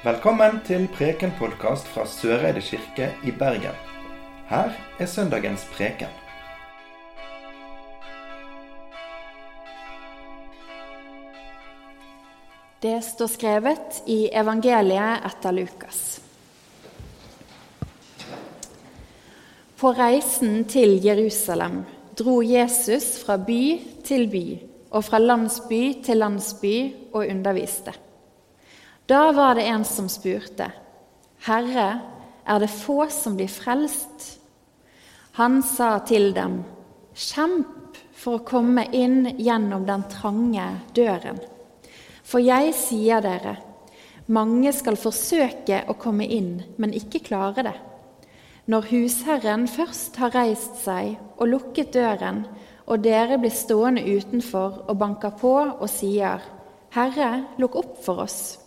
Velkommen til Preken-podkast fra Søreide kirke i Bergen. Her er søndagens preken. Det står skrevet i evangeliet etter Lukas. På reisen til Jerusalem dro Jesus fra by til by og fra landsby til landsby og underviste. Da var det en som spurte, 'Herre, er det få som blir frelst?' Han sa til dem, 'Kjemp for å komme inn gjennom den trange døren.' For jeg sier dere, mange skal forsøke å komme inn, men ikke klare det. Når husherren først har reist seg og lukket døren, og dere blir stående utenfor og banker på og sier, 'Herre, lukk opp for oss.'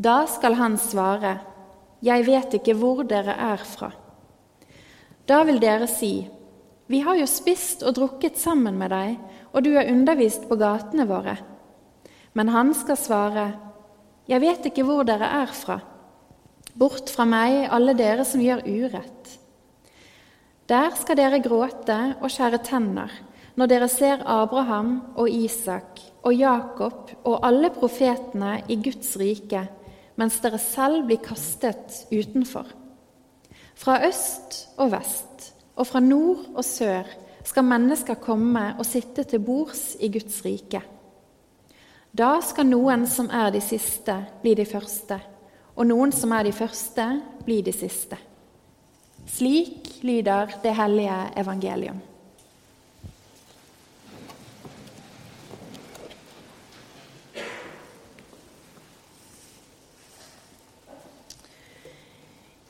Da skal han svare, 'Jeg vet ikke hvor dere er fra.' Da vil dere si, 'Vi har jo spist og drukket sammen med deg, og du er undervist på gatene våre.' Men han skal svare, 'Jeg vet ikke hvor dere er fra.' Bort fra meg, alle dere som gjør urett. Der skal dere gråte og skjære tenner når dere ser Abraham og Isak og Jakob og alle profetene i Guds rike mens dere selv blir kastet utenfor. Fra øst og vest og fra nord og sør skal mennesker komme og sitte til bords i Guds rike. Da skal noen som er de siste, bli de første, og noen som er de første, bli de siste. Slik lyder det hellige evangelium.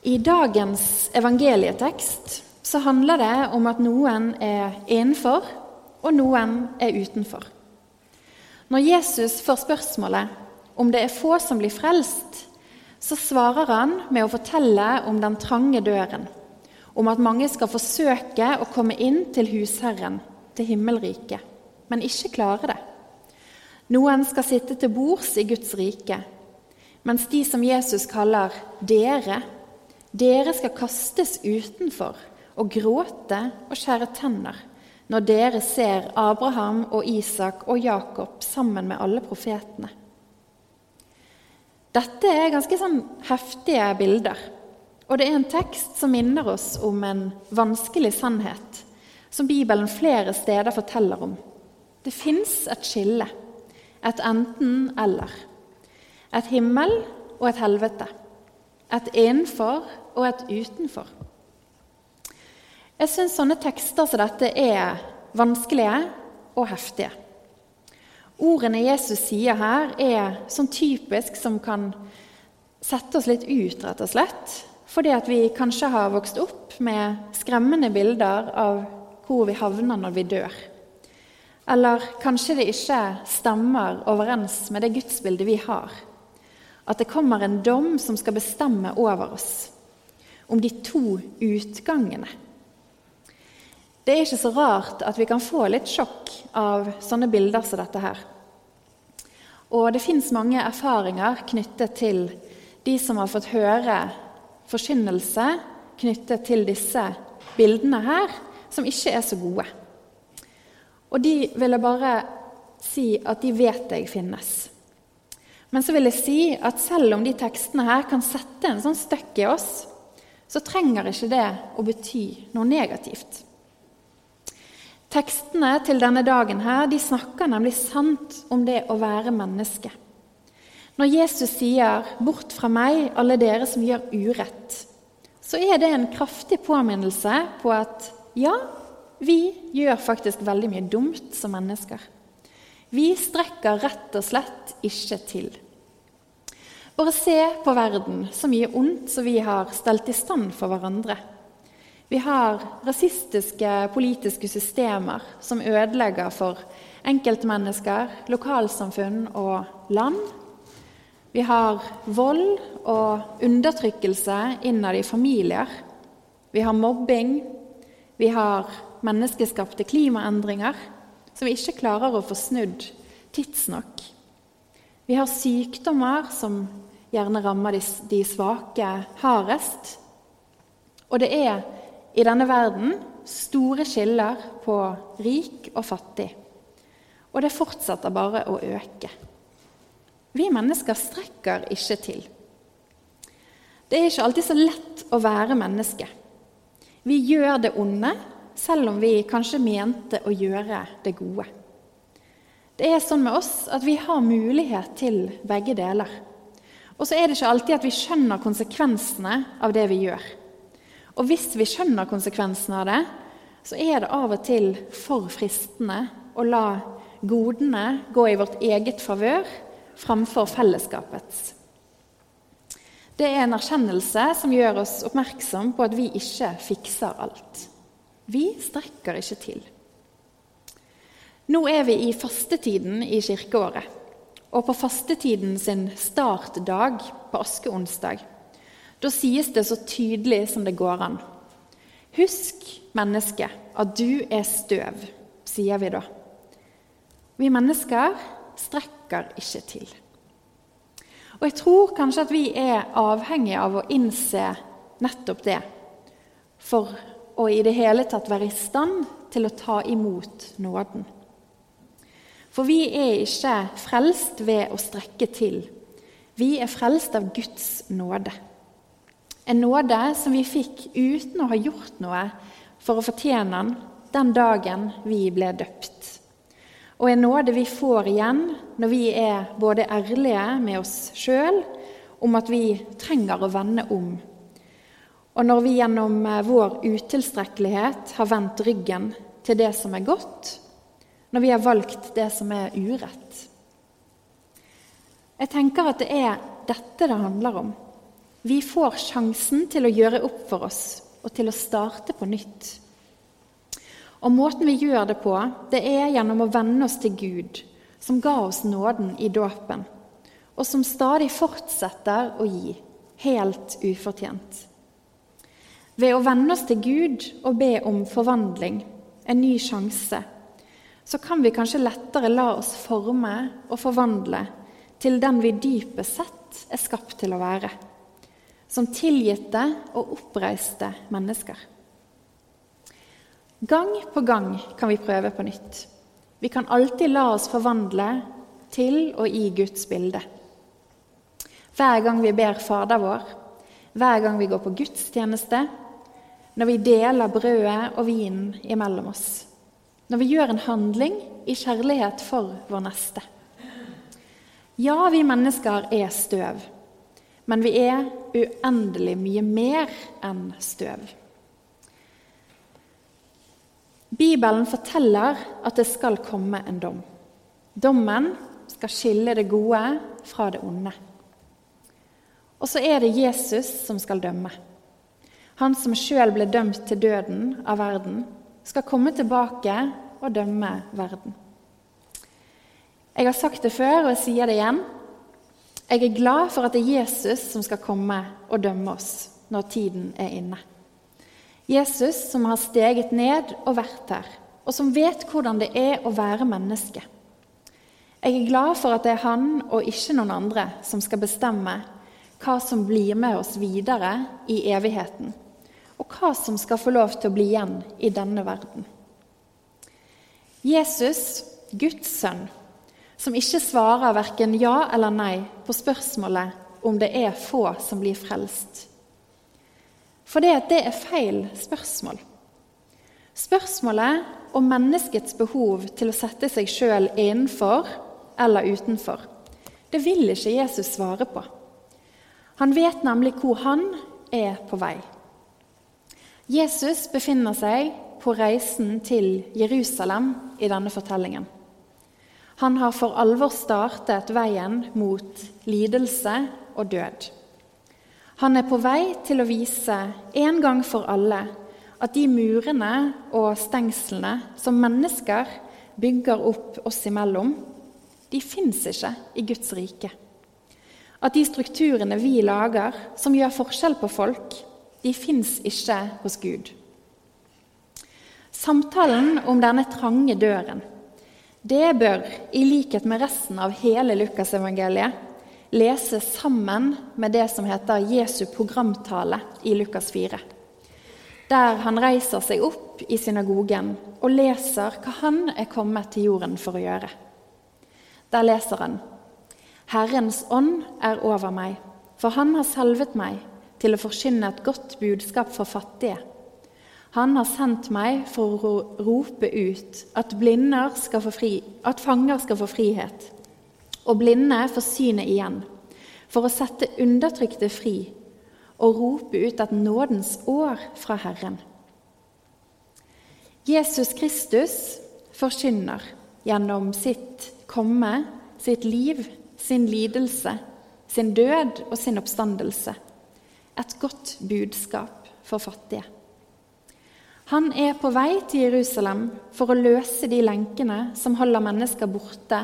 I dagens evangelietekst så handler det om at noen er innenfor, og noen er utenfor. Når Jesus får spørsmålet om det er få som blir frelst, så svarer han med å fortelle om den trange døren, om at mange skal forsøke å komme inn til husherren, til himmelriket, men ikke klare det. Noen skal sitte til bords i Guds rike, mens de som Jesus kaller dere, dere skal kastes utenfor og gråte og skjære tenner når dere ser Abraham og Isak og Jakob sammen med alle profetene. Dette er ganske sånn heftige bilder, og det er en tekst som minner oss om en vanskelig sannhet som Bibelen flere steder forteller om. Det fins et skille, et enten-eller. Et himmel og et helvete. Et innenfor og et utenfor. Jeg syns sånne tekster som dette er vanskelige og heftige. Ordene Jesus sier her, er sånn typisk som kan sette oss litt ut, rett og slett. Fordi at vi kanskje har vokst opp med skremmende bilder av hvor vi havner når vi dør. Eller kanskje det ikke stemmer overens med det gudsbildet vi har. At det kommer en dom som skal bestemme over oss om de to utgangene. Det er ikke så rart at vi kan få litt sjokk av sånne bilder som dette her. Og det fins mange erfaringer knyttet til de som har fått høre forkynnelse knyttet til disse bildene her, som ikke er så gode. Og de vil jeg bare si at de vet jeg finnes. Men så vil jeg si at selv om de tekstene her kan sette en sånn støkk i oss, så trenger ikke det å bety noe negativt. Tekstene til denne dagen her, de snakker nemlig sant om det å være menneske. Når Jesus sier 'Bort fra meg, alle dere som gjør urett', så er det en kraftig påminnelse på at ja, vi gjør faktisk veldig mye dumt som mennesker. Vi strekker rett og slett ikke til. Bare se på verden, så mye ondt som vi har stelt i stand for hverandre. Vi har rasistiske politiske systemer som ødelegger for enkeltmennesker, lokalsamfunn og land. Vi har vold og undertrykkelse innad i familier. Vi har mobbing. Vi har menneskeskapte klimaendringer som vi ikke klarer å få snudd tidsnok. Vi har sykdommer som gjerne rammer de, de svake hardest. Og det er i denne verden store skiller på rik og fattig. Og det fortsetter bare å øke. Vi mennesker strekker ikke til. Det er ikke alltid så lett å være menneske. Vi gjør det onde selv om vi kanskje mente å gjøre det gode. Det er sånn med oss at vi har mulighet til begge deler. Og så er det ikke alltid at vi skjønner konsekvensene av det vi gjør. Og hvis vi skjønner konsekvensene av det, så er det av og til for fristende å la godene gå i vårt eget favør framfor fellesskapets. Det er en erkjennelse som gjør oss oppmerksom på at vi ikke fikser alt. Vi strekker ikke til. Nå er vi i fastetiden i kirkeåret. Og på fastetiden sin startdag på askeonsdag da sies det så tydelig som det går an. Husk, menneske, at du er støv, sier vi da. Vi mennesker strekker ikke til. Og jeg tror kanskje at vi er avhengige av å innse nettopp det for å i det hele tatt være i stand til å ta imot nåden. For vi er ikke frelst ved å strekke til. Vi er frelst av Guds nåde. En nåde som vi fikk uten å ha gjort noe for å fortjene den den dagen vi ble døpt. Og en nåde vi får igjen når vi er både ærlige med oss sjøl om at vi trenger å vende om. Og når vi gjennom eh, vår utilstrekkelighet har vendt ryggen til det som er godt, når vi har valgt det som er urett. Jeg tenker at det er dette det handler om. Vi får sjansen til å gjøre opp for oss og til å starte på nytt. Og Måten vi gjør det på, det er gjennom å venne oss til Gud, som ga oss nåden i dåpen, og som stadig fortsetter å gi, helt ufortjent. Ved å venne oss til Gud og be om forvandling, en ny sjanse, så kan vi kanskje lettere la oss forme og forvandle til den vi dypest sett er skapt til å være som tilgitte og oppreiste mennesker. Gang på gang kan vi prøve på nytt. Vi kan alltid la oss forvandle til og i Guds bilde. Hver gang vi ber Fader vår, hver gang vi går på gudstjeneste, når vi deler brødet og vinen imellom oss, når vi gjør en handling i kjærlighet for vår neste. Ja, vi mennesker er støv. Men vi er uendelig mye mer enn støv. Bibelen forteller at det skal komme en dom. Dommen skal skille det gode fra det onde. Og så er det Jesus som skal dømme. Han som sjøl ble dømt til døden av verden, skal komme tilbake og dømme verden. Jeg har sagt det før, og jeg sier det igjen. Jeg er glad for at det er Jesus som skal komme og dømme oss når tiden er inne. Jesus som har steget ned og vært her, og som vet hvordan det er å være menneske. Jeg er glad for at det er han og ikke noen andre som skal bestemme hva som blir med oss videre i evigheten, og hva som skal få lov til å bli igjen i denne verden. Jesus, Guds sønn, som ikke svarer verken ja eller nei på spørsmålet om det er få som blir frelst. For det, det er feil spørsmål. Spørsmålet om menneskets behov til å sette seg sjøl innenfor eller utenfor, det vil ikke Jesus svare på. Han vet nemlig hvor han er på vei. Jesus befinner seg på reisen til Jerusalem i denne fortellingen. Han har for alvor startet veien mot lidelse og død. Han er på vei til å vise en gang for alle at de murene og stengslene som mennesker bygger opp oss imellom, de fins ikke i Guds rike. At de strukturene vi lager, som gjør forskjell på folk, de fins ikke hos Gud. Samtalen om denne trange døren det bør, i likhet med resten av hele Lukasevangeliet, lese sammen med det som heter Jesu programtale i Lukas 4. Der han reiser seg opp i synagogen og leser hva han er kommet til jorden for å gjøre. Der leser han Herrens ånd er over meg, for han har salvet meg til å forkynne et godt budskap for fattige. Han har sendt meg for å rope ut at, fri, at fanger skal få frihet, og blinde får synet igjen, for å sette undertrykte fri og rope ut et nådens år fra Herren. Jesus Kristus forkynner gjennom sitt komme, sitt liv, sin lidelse, sin død og sin oppstandelse et godt budskap for fattige. Han er på vei til Jerusalem for å løse de lenkene som holder mennesker borte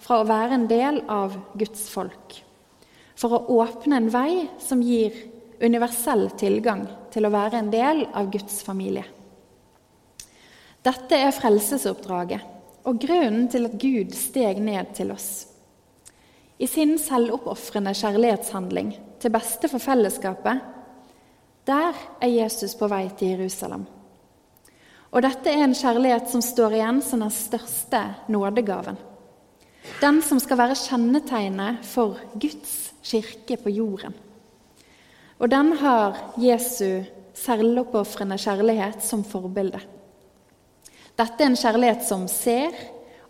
fra å være en del av Guds folk. For å åpne en vei som gir universell tilgang til å være en del av Guds familie. Dette er frelsesoppdraget og grunnen til at Gud steg ned til oss. I sin selvoppofrende kjærlighetshandling til beste for fellesskapet, der er Jesus på vei til Jerusalem. Og dette er en kjærlighet som står igjen som den største nådegaven. Den som skal være kjennetegnet for Guds kirke på jorden. Og den har Jesu selvoppofrende kjærlighet som forbilde. Dette er en kjærlighet som ser,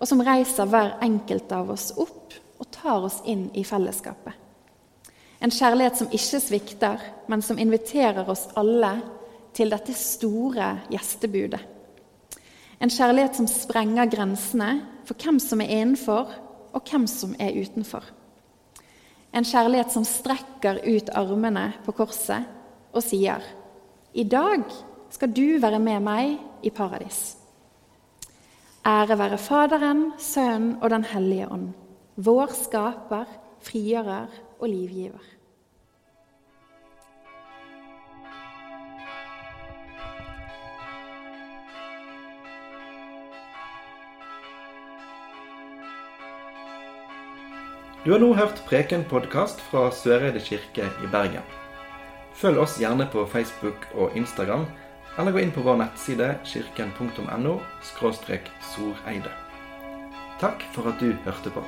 og som reiser hver enkelt av oss opp tar oss inn i fellesskapet. En kjærlighet som ikke svikter, men som inviterer oss alle til dette store gjestebudet. En kjærlighet som sprenger grensene for hvem som er innenfor, og hvem som er utenfor. En kjærlighet som strekker ut armene på korset og sier, 'I dag skal du være med meg i paradis.' Ære være Faderen, Sønnen og Den hellige ånd, vår skaper, frigjører og livgiver. Du har nå hørt Preken-podkast fra Søreide kirke i Bergen. Følg oss gjerne på Facebook og Instagram, eller gå inn på vår nettside kirken.no soreide. Takk for at du hørte på.